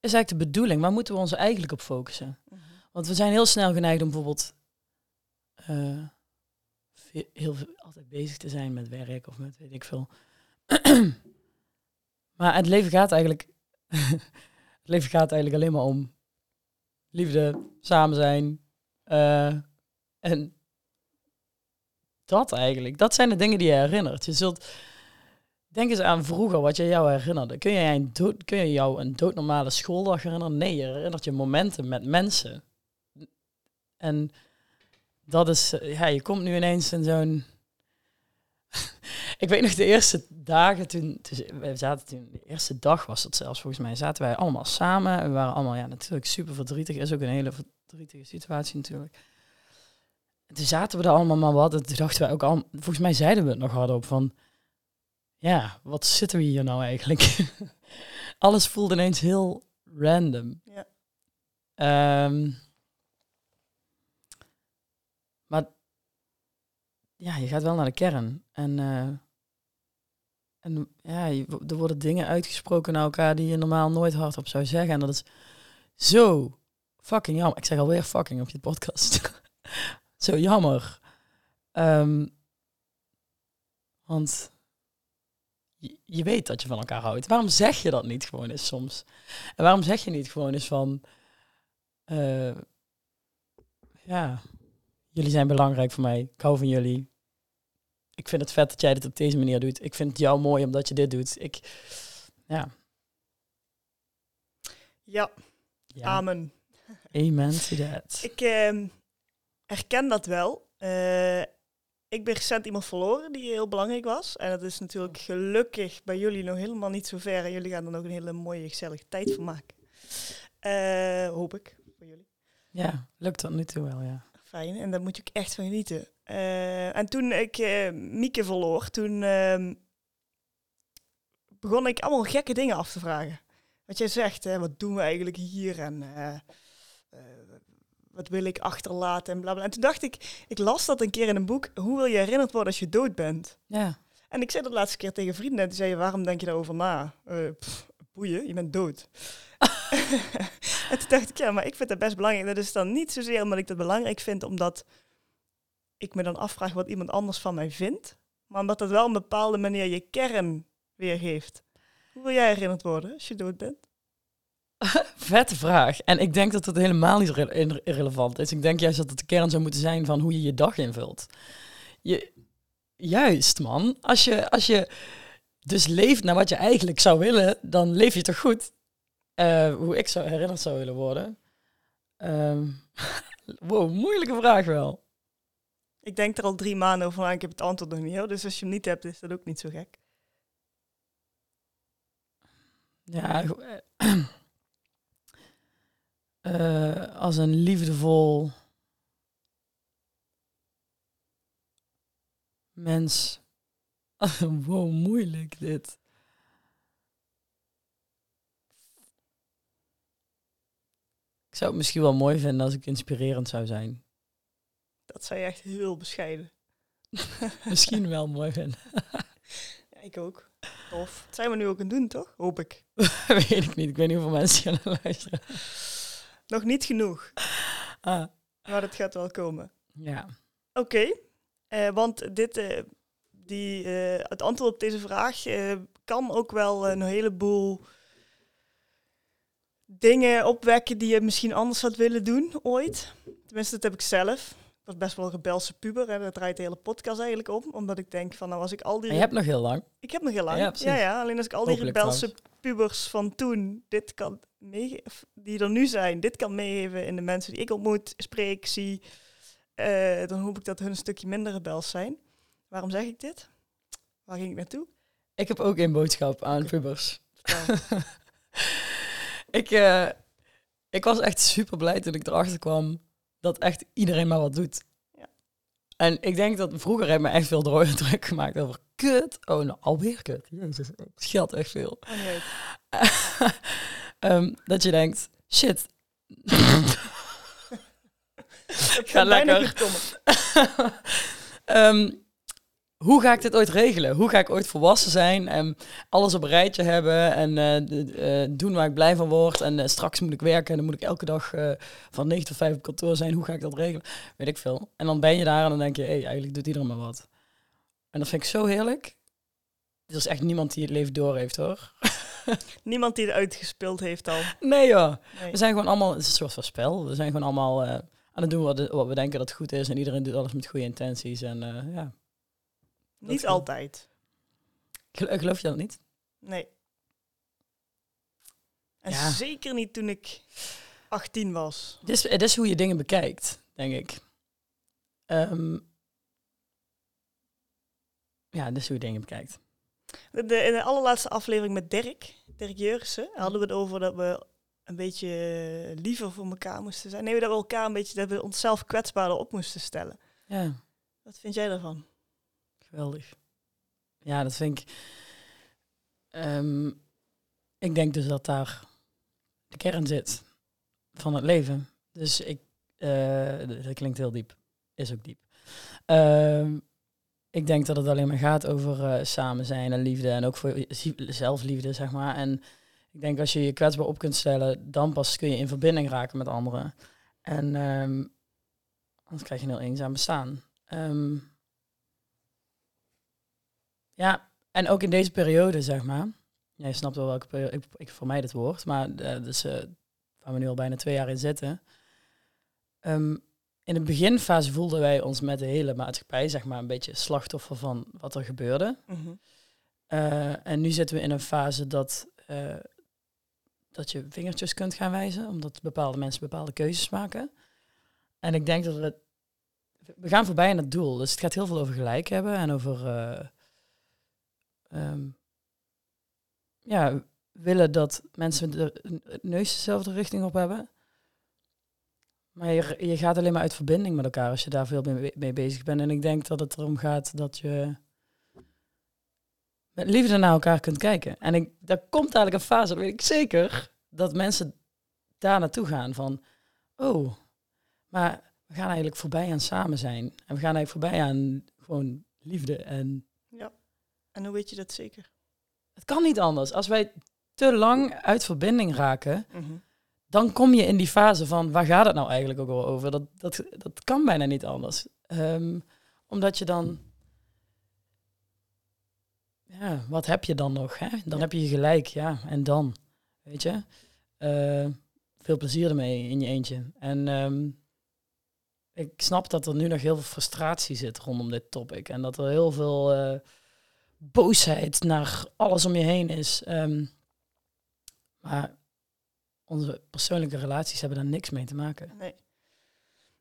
is eigenlijk de bedoeling? Waar moeten we ons eigenlijk op focussen? Mhm. Want we zijn heel snel geneigd om bijvoorbeeld eh, heel veel, altijd bezig te zijn met werk of met weet ik veel. maar het leven gaat eigenlijk, het leven gaat eigenlijk alleen maar om liefde, samen zijn eh, en dat eigenlijk. Dat zijn de dingen die je herinnert. Je zult denk eens aan vroeger wat je jou herinnerde. Kun je, een kun jou een doodnormale schooldag herinneren? Nee, je herinnert je momenten met mensen. En dat is, eh, ja, je komt nu ineens in zo'n. ik weet nog de eerste dagen toen, toen, we zaten toen, de eerste dag was dat zelfs volgens mij, zaten wij allemaal samen. En we waren allemaal, ja, natuurlijk super verdrietig. Is ook een hele verdrietige situatie natuurlijk. En toen zaten we er allemaal maar wat. En toen dachten wij ook al, volgens mij zeiden we het nog hardop van, ja, wat zitten we hier nou eigenlijk? Alles voelde ineens heel random. Ja. Ehm, maar ja, je gaat wel naar de kern. En, eh, En ja, er worden dingen uitgesproken naar elkaar die je normaal nooit hardop zou zeggen. En dat is zo fucking jammer. Ik zeg alweer fucking op je podcast. zo jammer. Ehm, want je, je weet dat je van elkaar houdt. Waarom zeg je dat niet gewoon eens soms? En waarom zeg je niet gewoon eens van... eh, ja, jullie zijn belangrijk voor mij. Ik hou van jullie. Ik vind het vet dat jij dit op deze manier doet. Ik vind het jou mooi omdat je dit doet. Ik, ja. Ja, ja. amen. Amen to that. Ik ehm, herken dat wel. Eh, ik ben recent iemand verloren die heel belangrijk was. En dat is natuurlijk gelukkig bij jullie nog helemaal niet zo ver. En jullie gaan er nog een hele mooie, gezellige tijd van maken. Eh, hoop ik, voor jullie. Ja, lukt tot nu toe wel, ja. Fijn, en daar moet je ook echt van genieten. Eh, en toen ik Mieke verloor, toen ehm, begon ik allemaal gekke dingen af te vragen. Wat jij zegt, hè, wat doen we eigenlijk hier en wat wil ik achterlaten en bla bla. En toen dacht ik, ik las dat een keer in een boek, hoe wil je herinnerd worden als je dood bent? Ja, En ik zei dat laatste keer tegen vrienden en toen zei je, waarom denk je daarover na? Pff, boeien, je bent dood. en toen dacht ik, ja, maar ik vind dat best belangrijk. Dat is dan niet zozeer omdat ik dat belangrijk vind, omdat ik me dan afvraag wat iemand anders van mij vindt, maar omdat dat wel een bepaalde manier je kern weergeeft. Hoe wil jij herinnerd worden als je dood bent? vette vraag. En ik denk dat het helemaal niet re- irre- irrelevant is. Ik denk juist dat het de kern zou moeten zijn van hoe je je dag invult. Je, juist, man. Als je, als je dus leeft naar wat je eigenlijk zou willen, dan leef je toch goed? Eh, hoe ik zou herinnerd zou willen worden. Ehm, wow, moeilijke vraag wel. Ik denk er al drie maanden over na en ik heb het antwoord nog niet hoor. Dus als je hem niet hebt, is dat ook niet zo gek. Ja, go- eh, als een liefdevol mens. wow, moeilijk dit. Ik zou het misschien wel mooi vinden als ik inspirerend zou zijn. Dat zou je echt heel bescheiden. Misschien wel mooi vinden. Ja, ik ook. Tof. Dat zijn we nu ook aan het doen, toch? Hoop ik. weet ik niet. Ik weet niet hoeveel mensen gaan luisteren. Nog niet genoeg, Ah, maar dat gaat wel komen. ja. Oké, eh, want dit, eh, die, eh, het antwoord op deze vraag kan ook wel een heleboel dingen opwekken die je misschien anders had willen doen ooit. Tenminste, dat heb ik zelf. Ik was best wel een rebelse puber en daar draait de hele podcast eigenlijk om. Omdat ik denk van, nou als ik al die... Maar je hebt nog heel lang. Ik heb nog heel lang. Ja, Ja, alleen als ik al die Hopelijk rebelse pubers van toen, dit kan die er nu zijn, dit kan meegeven in de mensen die ik ontmoet, spreek, zie, eh, dan hoop ik dat hun een stukje minder rebels zijn. Waarom zeg ik dit? Waar ging ik naartoe? Ik heb ook een boodschap aan pubers. Ik, eh, ik was echt super blij toen ik erachter kwam dat echt iedereen maar wat doet. Ja. En ik denk dat vroeger heb ik me echt veel druk gemaakt over kut. Oh, nou alweer kut. Jezus, het scheelt echt veel. Oh, Ehm, dat je denkt, shit. Het Ga lekker. Ehm, hoe ga ik dit ooit regelen? Hoe ga ik ooit volwassen zijn en alles op een rijtje hebben en eh, eh, doen waar ik blij van word? En eh, straks moet ik werken en dan moet ik elke dag van 9 tot 5 op kantoor zijn. Hoe ga ik dat regelen? Weet ik veel. En dan ben je daar en dan denk je, hé, hey, eigenlijk doet iedereen maar wat. En dat vind ik zo heerlijk. Er is echt niemand die het leven door heeft hoor. Niemand die het uitgespeeld heeft al. Nee joh. Nee. We zijn gewoon allemaal, het is een soort van spel. We zijn gewoon allemaal eh, aan het doen wat, wat we denken dat goed is. En iedereen doet alles met goede intenties. En eh, ja, Niet altijd. Gel- geloof je dat niet? Nee. En Ja. zeker niet toen ik 18 was. Het is, het is hoe je dingen bekijkt, denk ik. Ehm, ja, het is hoe je dingen bekijkt. De- in de allerlaatste aflevering met Dirk, Dirk Jurgensen, hadden we het over dat we een beetje liever voor elkaar moesten zijn. Nee, dat we elkaar een beetje, dat we onszelf kwetsbaarder op moesten stellen. Ja, Wat vind jij daarvan? geweldig. Ja, dat vind ik... ehm, ik denk dus dat daar de kern zit van het leven. Dus ik... eh, dat klinkt heel diep. Is ook diep. Ehm, ik denk dat het alleen maar gaat over eh, samen zijn en liefde. En ook voor zelfliefde, zeg maar. En ik denk als je je kwetsbaar op kunt stellen, dan pas kun je in verbinding raken met anderen. En ehm, anders krijg je een heel eenzaam bestaan. Ehm, ja, en ook in deze periode, zeg maar. Ja, je snapt wel welke periode. Ik, ik vermijd het woord, maar eh, dus, eh, waar we nu al bijna twee jaar in zitten. Ehm, in de beginfase voelden wij ons met de hele maatschappij, zeg maar, een beetje slachtoffer van wat er gebeurde. Mhm. Eh, en nu zitten we in een fase dat, eh, dat je vingertjes kunt gaan wijzen, omdat bepaalde mensen bepaalde keuzes maken. En ik denk dat we, we gaan voorbij aan het doel. Dus het gaat heel veel over gelijk hebben en over eh, ehm, ja, willen dat mensen de het neus dezelfde richting op hebben. Maar je, je gaat alleen maar uit verbinding met elkaar als je daar veel mee, mee bezig bent. En ik denk dat het erom gaat dat je met liefde naar elkaar kunt kijken. En ik, daar komt eigenlijk een fase, dat weet ik zeker, dat mensen daar naartoe gaan van, oh, maar we gaan eigenlijk voorbij aan samen zijn. En we gaan eigenlijk voorbij aan gewoon liefde. En En hoe weet je dat zeker? het kan niet anders. Als wij te lang uit verbinding raken, Mhm. Dan kom je in die fase van waar gaat het nou eigenlijk ook al over? Dat, dat, dat kan bijna niet anders. Ehm, omdat je dan. Ja, wat heb je dan nog? Hè? Dan Ja. heb je je gelijk, ja. En dan, weet je. Eh, veel plezier ermee in je eentje. En ehm, ik snap dat er nu nog heel veel frustratie zit rondom dit topic. En dat er heel veel eh, boosheid naar alles om je heen is. Ehm, maar onze persoonlijke relaties hebben daar niks mee te maken. Nee.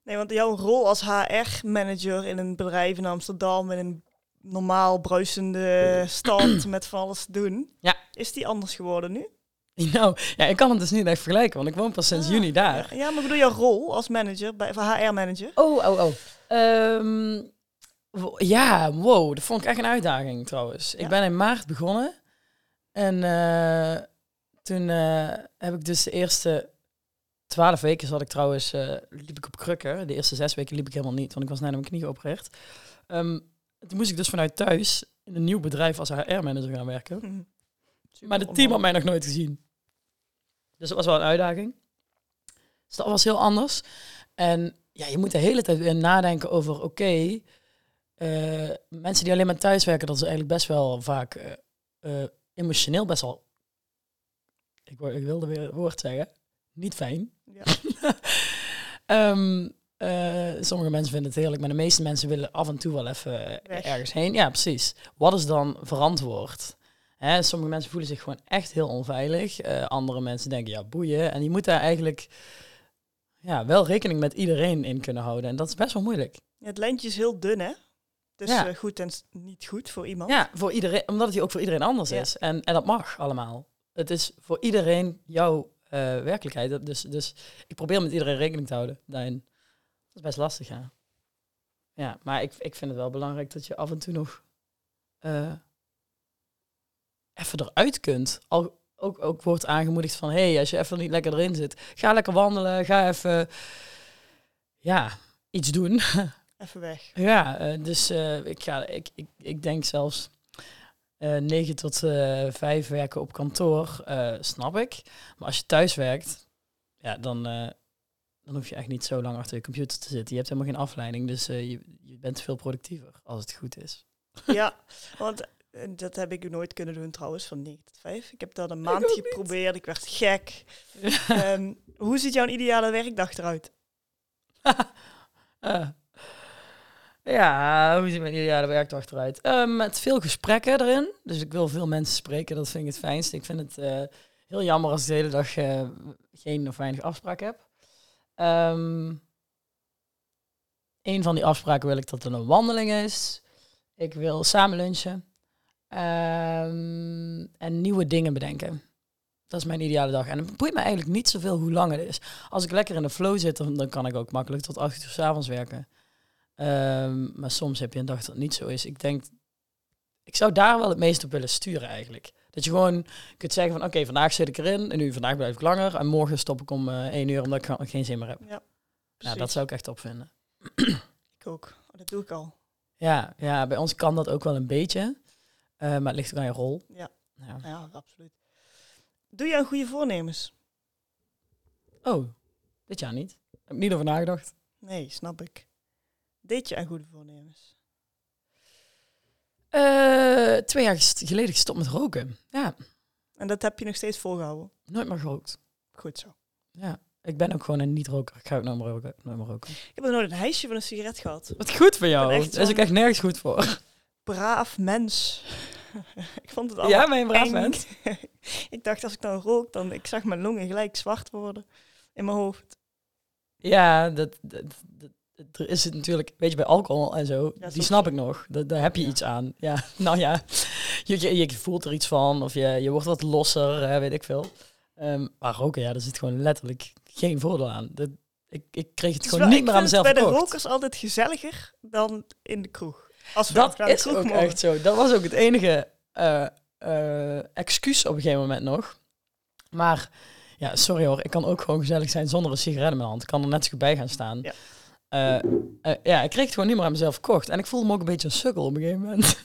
Nee, want jouw rol als HR-manager in een bedrijf in Amsterdam, in een normaal bruisende stand met van alles te doen, Ja. is die anders geworden nu? Nou, ja, ik kan het dus niet echt vergelijken, want ik woon pas sinds Ah, juni daar. Ja, ja, maar ik bedoel jouw rol als manager, bij, van HR-manager. Oh, oh, oh. Ehm, ja, wow, dat vond ik echt een uitdaging trouwens. Ja? Ik ben in maart begonnen en eh, toen eh, heb ik dus de eerste twaalf weken zat ik trouwens, eh, liep ik op krukken. De eerste zes weken liep ik helemaal niet, want ik was net aan mijn knie geopereerd. Ehm, toen moest ik dus vanuit thuis in een nieuw bedrijf als HR-manager gaan werken. Hm. Maar het team had mij nog nooit gezien. Dus dat was wel een uitdaging. Dus dat was heel anders. En ja, je moet de hele tijd weer nadenken over, oké, eh, mensen die alleen maar thuis werken, dat is eigenlijk best wel vaak emotioneel best wel, ik, ik wilde weer het woord zeggen, niet fijn. Ja. Ehm, eh, sommige mensen vinden het heerlijk, maar de meeste mensen willen af en toe wel even eh, Weg. ergens heen. Ja, precies. Wat is dan verantwoord? Hè, sommige mensen voelen zich gewoon echt heel onveilig. Eh, andere mensen denken, ja, boeien. En je moet daar eigenlijk ja, wel rekening met iedereen in kunnen houden. En dat is best wel moeilijk. Ja, het lijntje is heel dun, hè? Dus Ja. goed en niet goed voor iemand. Ja, voor iedereen, omdat het ook voor iedereen anders Ja. is. En, en dat mag allemaal. Het is voor iedereen jouw eh, werkelijkheid. Dus, dus ik probeer met iedereen rekening te houden daarin. Dat is best lastig, ja. Ja, maar ik, ik vind het wel belangrijk dat je af en toe nog eh, even eruit kunt. Al, ook, ook wordt aangemoedigd van, hé, hey, als je even niet lekker erin zit, ga lekker wandelen, ga even, ja, iets doen. Even weg. Ja, eh, dus ik, ga, ik, ik, ik denk zelfs eh 9 tot eh 5 werken op kantoor, eh, snap ik. Maar als je thuis werkt, ja, dan, dan hoef je echt niet zo lang achter je computer te zitten. Je hebt helemaal geen afleiding, dus je, je bent veel productiever als het goed is. ja, want dat heb ik nooit kunnen doen trouwens, van 9 tot 5. Ik heb dat een maand niet. geprobeerd, ik werd gek. Ehm, hoe ziet jouw ideale werkdag eruit? ja, hoe ziet mijn ideale werkdag eruit? Met veel gesprekken erin. Dus ik wil veel mensen spreken, dat vind ik het fijnste. Ik vind het eh, heel jammer als ik de hele dag eh, geen of weinig afspraak heb. Ehm een van die afspraken wil ik dat er een wandeling is. Ik wil samen lunchen. Ehm, en nieuwe dingen bedenken. Dat is mijn ideale dag. En het boeit me eigenlijk niet zoveel hoe lang het is. Als ik lekker in de flow zit, dan, dan kan ik ook makkelijk tot acht uur 's avonds werken. Ehm, maar soms heb je een dag dat het niet zo is. Ik denk, ik zou daar wel het meest op willen sturen eigenlijk. Dat je gewoon kunt zeggen van, oké, vandaag zit ik erin en nu vandaag blijf ik langer. En morgen stop ik om eh één uur omdat ik geen zin meer heb. Ja, Nou, precies. dat zou ik echt opvinden. ik ook. Oh, dat doe ik al. Ja, ja, bij ons kan dat ook wel een beetje. Eh, maar het ligt ook aan je rol. Ja. ja. Ja, absoluut. Doe je aan goede voornemens? Oh, dit jaar niet. Heb ik niet over nagedacht. Nee, snap ik. Deed je aan goede voornemens? Eh, twee jaar geleden gestopt met roken. Ja, En dat heb je nog steeds volgehouden? nooit meer gerookt. Goed zo. Ja, ik ben ook gewoon een niet-roker. Ik ga ook nooit meer roken. Nooit meer roken. Ik heb nog nooit een hijsje van een sigaret gehad. Wat goed voor jou. Ik Daar is ook echt nergens goed voor. Braaf mens. ik vond het allemaal Ja, ben je een braaf eng. mens? ik dacht, als ik dan rook, dan ik zag mijn longen gelijk zwart worden in mijn hoofd. Ja, dat, dat, dat- er is het natuurlijk, weet je, bij alcohol en zo, die snap ik nog. Da- daar heb je Ja. iets aan. Ja, nou ja, je, je, je voelt er iets van of je, je wordt wat losser, eh, weet ik veel. Ehm, maar roken, ja, daar zit gewoon letterlijk geen voordeel aan. Dat, ik, ik kreeg het gewoon wel- niet meer aan mezelf het bij de rokers altijd gezelliger dan in de kroeg. Als we Dat naar de is kroeg ook mogen. echt zo. Dat was ook het enige eh, eh, excuus op een gegeven moment nog. Maar ja, sorry hoor, ik kan ook gewoon gezellig zijn zonder een sigaret in mijn hand. Ik kan er net zo goed bij gaan staan. Ja. Eh, eh, ja, ik kreeg het gewoon niet meer aan mezelf verkocht. En ik voelde me ook een beetje een sukkel op een gegeven moment.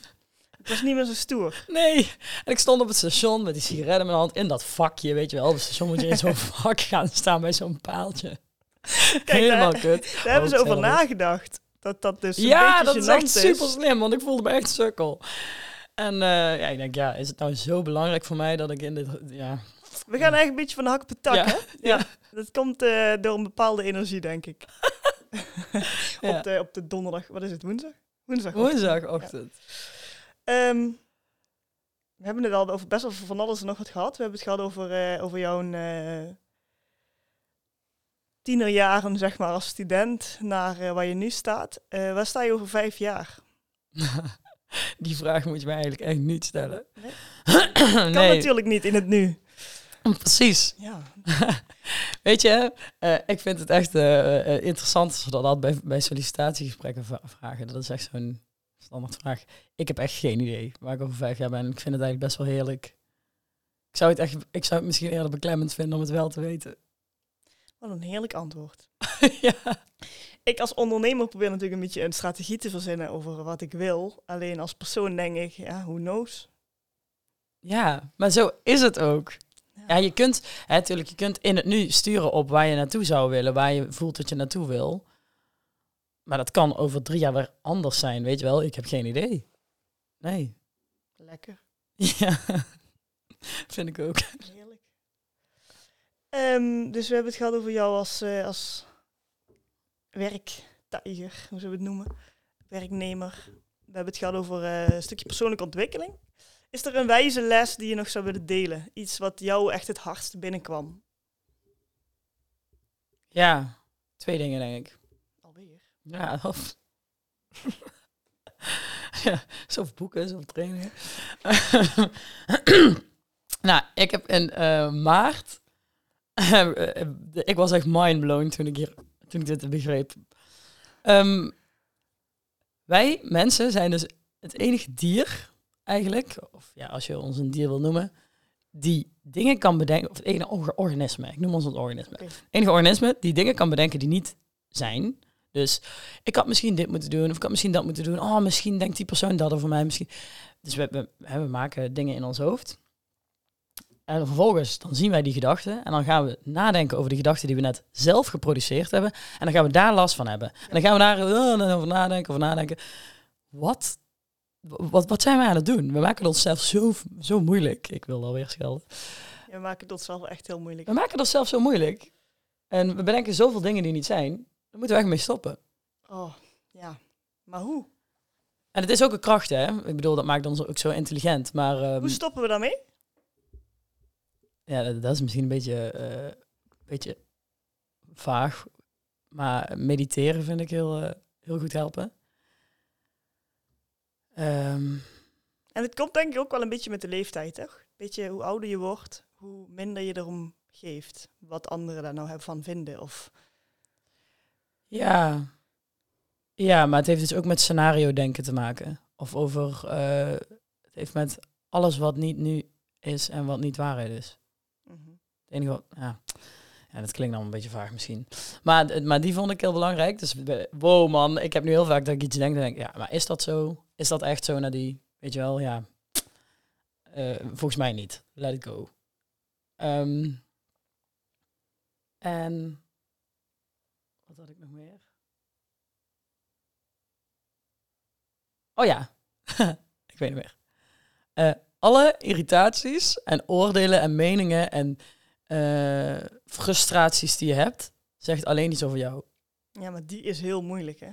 Het was niet meer zo stoer. Nee. En ik stond op het station met die sigaret in mijn hand. In dat vakje, weet je wel. Op het station moet je in zo'n vak gaan staan bij zo'n paaltje. Helemaal daar- kut. Daar hebben ze Ook over nagedacht. Dat dat dus een Ja, dat is echt super slim, want ik voelde me echt sukkel. En eh, ja, ik denk, ja, is het nou zo belangrijk voor mij dat ik in dit... Ja, We gaan eigenlijk een beetje van de hak op de tak, Ja, hè? ja. Dat komt door een bepaalde energie, denk ik. Ja. op, de, op de donderdag, wat is het, woensdag? Woensdag. woensdagochtend. Ehm, we hebben het al over best wel van alles en nog wat gehad. We hebben het gehad over, eh, over jouw eh, tienerjaren, zeg maar, als student naar eh, waar je nu staat. Waar sta je over vijf jaar? Die vraag moet je mij eigenlijk echt niet stellen. Nee? nee, Kan natuurlijk niet in het nu. precies. Ja, Weet je, eh, ik vind het echt eh, interessant als we dat altijd bij, bij sollicitatiegesprekken vragen. Dat is echt zo'n standaard vraag. Ik heb echt geen idee waar ik over vijf jaar ben. Ik vind het eigenlijk best wel heerlijk. Ik zou het, echt, ik zou het misschien eerder beklemmend vinden om het wel te weten. wat een heerlijk antwoord. ja. Ik als ondernemer probeer natuurlijk een beetje een strategie te verzinnen over wat ik wil. Alleen als persoon denk ik, ja, who knows? ja, maar zo is het ook. Ja, je kunt, hè, natuurlijk, je kunt in het nu sturen op waar je naartoe zou willen, waar je voelt dat je naartoe wil. Maar dat kan over drie jaar weer anders zijn, weet je wel? Ik heb geen idee. Nee. Lekker. Ja, vind ik ook. Heerlijk. Ehm, dus we hebben het gehad over jou als, eh, als werktijger, hoe zullen we het noemen? Werknemer. We hebben het gehad over eh, een stukje persoonlijke ontwikkeling. Is er een wijze les die je nog zou willen delen? Iets wat jou echt het hardst binnenkwam? Ja, twee dingen denk ik. Alweer. Ja, of... ja, zoveel boeken, zoveel trainingen. nou, ik heb in eh, maart... eh, ik was echt mindblown toen ik, hier, toen ik dit begreep. Ehm, wij, mensen, zijn dus het enige dier eigenlijk... Of ja, als je ons een dier wil noemen... Die dingen kan bedenken... Of het enige orga- organisme. Ik noem ons een organisme. Enige organisme die dingen kan bedenken die niet zijn. Dus ik had misschien dit moeten doen, of ik had misschien dat moeten doen. Oh, misschien denkt die persoon dat over mij. Misschien. Dus we, we, maken dingen in ons hoofd. En vervolgens dan zien wij die gedachten. En dan gaan we nadenken over de gedachten die we net zelf geproduceerd hebben. En dan gaan we daar last van hebben. En dan gaan we daar dan over nadenken, over nadenken. Wat? Wat, wat zijn wij aan het doen? We maken het onszelf zo, zo moeilijk. Ik wil alweer schelden. Ja, we maken het onszelf echt heel moeilijk. We maken het onszelf zo moeilijk. En we bedenken zoveel dingen die niet zijn. Daar moeten we echt mee stoppen. Oh, ja. Maar hoe? En het is ook een kracht, hè? Ik bedoel, dat maakt ons ook zo intelligent. Maar ehm, Hoe stoppen we daarmee? ja, dat, dat is misschien een beetje, eh, beetje vaag. Maar mediteren vind ik heel, eh, heel goed helpen. Ehm, En het komt denk ik ook wel een beetje met de leeftijd, toch? Beetje hoe ouder je wordt, hoe minder je erom geeft. Wat anderen daar nou van vinden. Of ja. ja, maar het heeft dus ook met scenario denken te maken. Of over, eh, het heeft met alles wat niet nu is en wat niet waarheid is. Mhm. Het enige wat, ja. Ja, dat klinkt dan een beetje vaag misschien. Maar, d- maar die vond ik heel belangrijk. Dus wow man, ik heb nu heel vaak dat ik iets denk, dan denk ja, maar is dat zo? Is dat echt zo naar die, weet je wel, ja. Eh, volgens mij niet. Let it go. Ehm, en wat had ik nog meer? Oh ja, ik weet niet meer. Eh, alle irritaties en oordelen en meningen en eh, frustraties die je hebt, zegt alleen iets over jou. Ja, maar die is heel moeilijk, hè?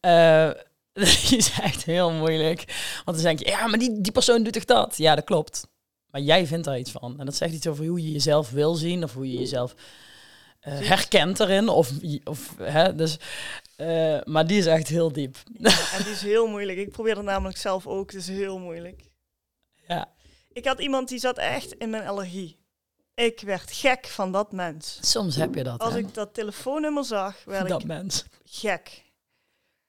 Eh, die is echt heel moeilijk. Want dan denk je, ja, maar die, die persoon doet toch dat? Ja, dat klopt. Maar jij vindt daar iets van. En dat zegt iets over hoe je jezelf wil zien of hoe je jezelf eh, herkent erin. Of, of, hè, dus, maar die is echt heel diep. Ja, en die is heel moeilijk. Ik probeer het namelijk zelf ook. Het is heel moeilijk. Ja. Ik had iemand die zat echt in mijn allergie. Ik werd gek van dat mens. Soms heb je dat. Als hè? ik dat telefoonnummer zag, werd dat ik mens. gek.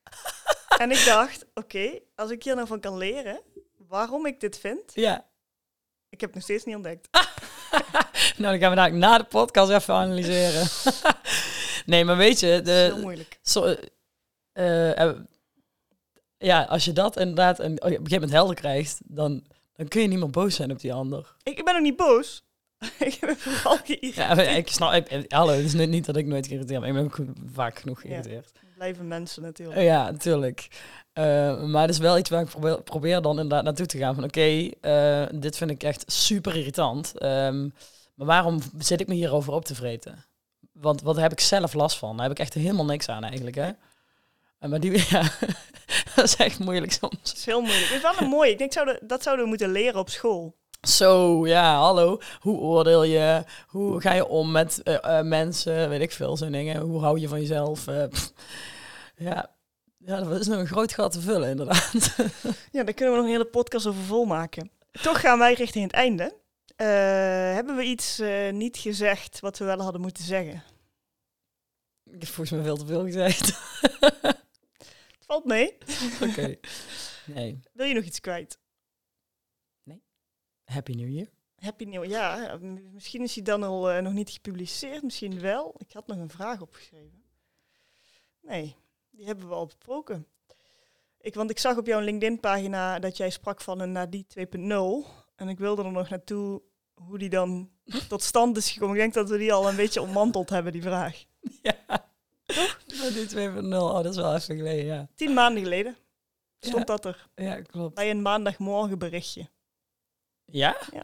en ik dacht, oké, als ik hier nou van kan leren waarom ik dit vind, Ja. ik heb het nog steeds niet ontdekt. nou, dan gaan we daar na de podcast even analyseren. nee, maar weet je, is heel de, moeilijk. zo, eh, eh, ja, als je dat inderdaad een, op een gegeven moment helder krijgt, dan, dan kun je niet meer boos zijn op die ander. Ik, ik ben ook niet boos. ik ben vooral geïrriteerd. Ja, ik snap, ik, ik- hallo, het is niet, niet dat ik nooit geïrriteerd ben. Ik ben ook vaak genoeg Ja. geïrriteerd. Blijven mensen natuurlijk. Eh, ja, natuurlijk. Eh, maar het is wel iets waar ik probeer, probeer dan inderdaad naartoe te gaan. Van oké, eh, dit vind ik echt super irritant. Ehm, maar waarom zit ik me hierover op te vreten? Want wat heb ik zelf last van? Daar heb ik echt helemaal niks aan eigenlijk, hè? Eh, maar die, ja, dat is echt moeilijk soms. Het is heel moeilijk. Het is wel een mooi. Ik denk dat zouden we moeten leren op school. Zo, ja, hallo. Hoe oordeel je? Hoe ga je om met eh, eh, mensen? Weet ik veel, zo'n dingen. Hoe hou je van jezelf? Eh, ja. ja, dat is nog een groot gat te vullen, inderdaad. Ja, daar kunnen we nog een hele podcast over volmaken. Toch gaan wij richting het einde. Hebben we iets niet gezegd wat we wel hadden moeten zeggen? Ik heb volgens mij veel te veel gezegd. Het valt mee. Oké. Nee. Wil je nog iets kwijt? Happy New Year. Happy New Ja, m- misschien is hij dan al eh, nog niet gepubliceerd. Misschien wel. Ik had nog een vraag opgeschreven. Nee, die hebben we al besproken. Ik, want ik zag op jouw LinkedIn-pagina dat jij sprak van een Nadie 2.0. En ik wilde er nog naartoe hoe die dan tot stand is gekomen. Ik denk dat we die al een beetje ontmanteld hebben, die vraag. Ja. Oh, die 2.0. Oh, dat is wel even geleden, ja. Tien maanden geleden stond Ja. dat er Ja, klopt. bij een maandagmorgen berichtje. Ja? Ja.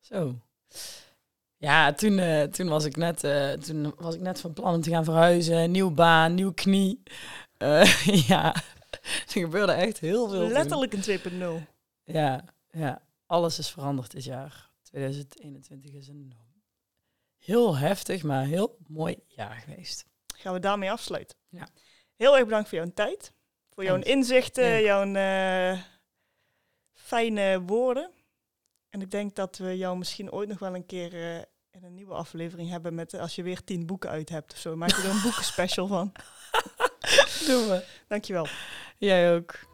Zo. Ja, toen, eh, toen, was ik net, eh, toen was ik net van plan om te gaan verhuizen. Nieuw baan, nieuw knie. Eh, ja, er gebeurde echt heel veel. toen. Letterlijk een 2.0. Ja, ja, alles is veranderd dit jaar. 2021 is een heel heftig, maar heel mooi jaar geweest. Gaan we daarmee afsluiten. Ja. Heel erg bedankt voor jouw tijd. Voor jouw inzichten, Ja. jouw fijne woorden. En ik denk dat we jou misschien ooit nog wel een keer eh, in een nieuwe aflevering hebben met eh, als je weer tien boeken uit hebt of zo. Maak je er een boekenspecial van. Doen we. Dankjewel. Jij ook.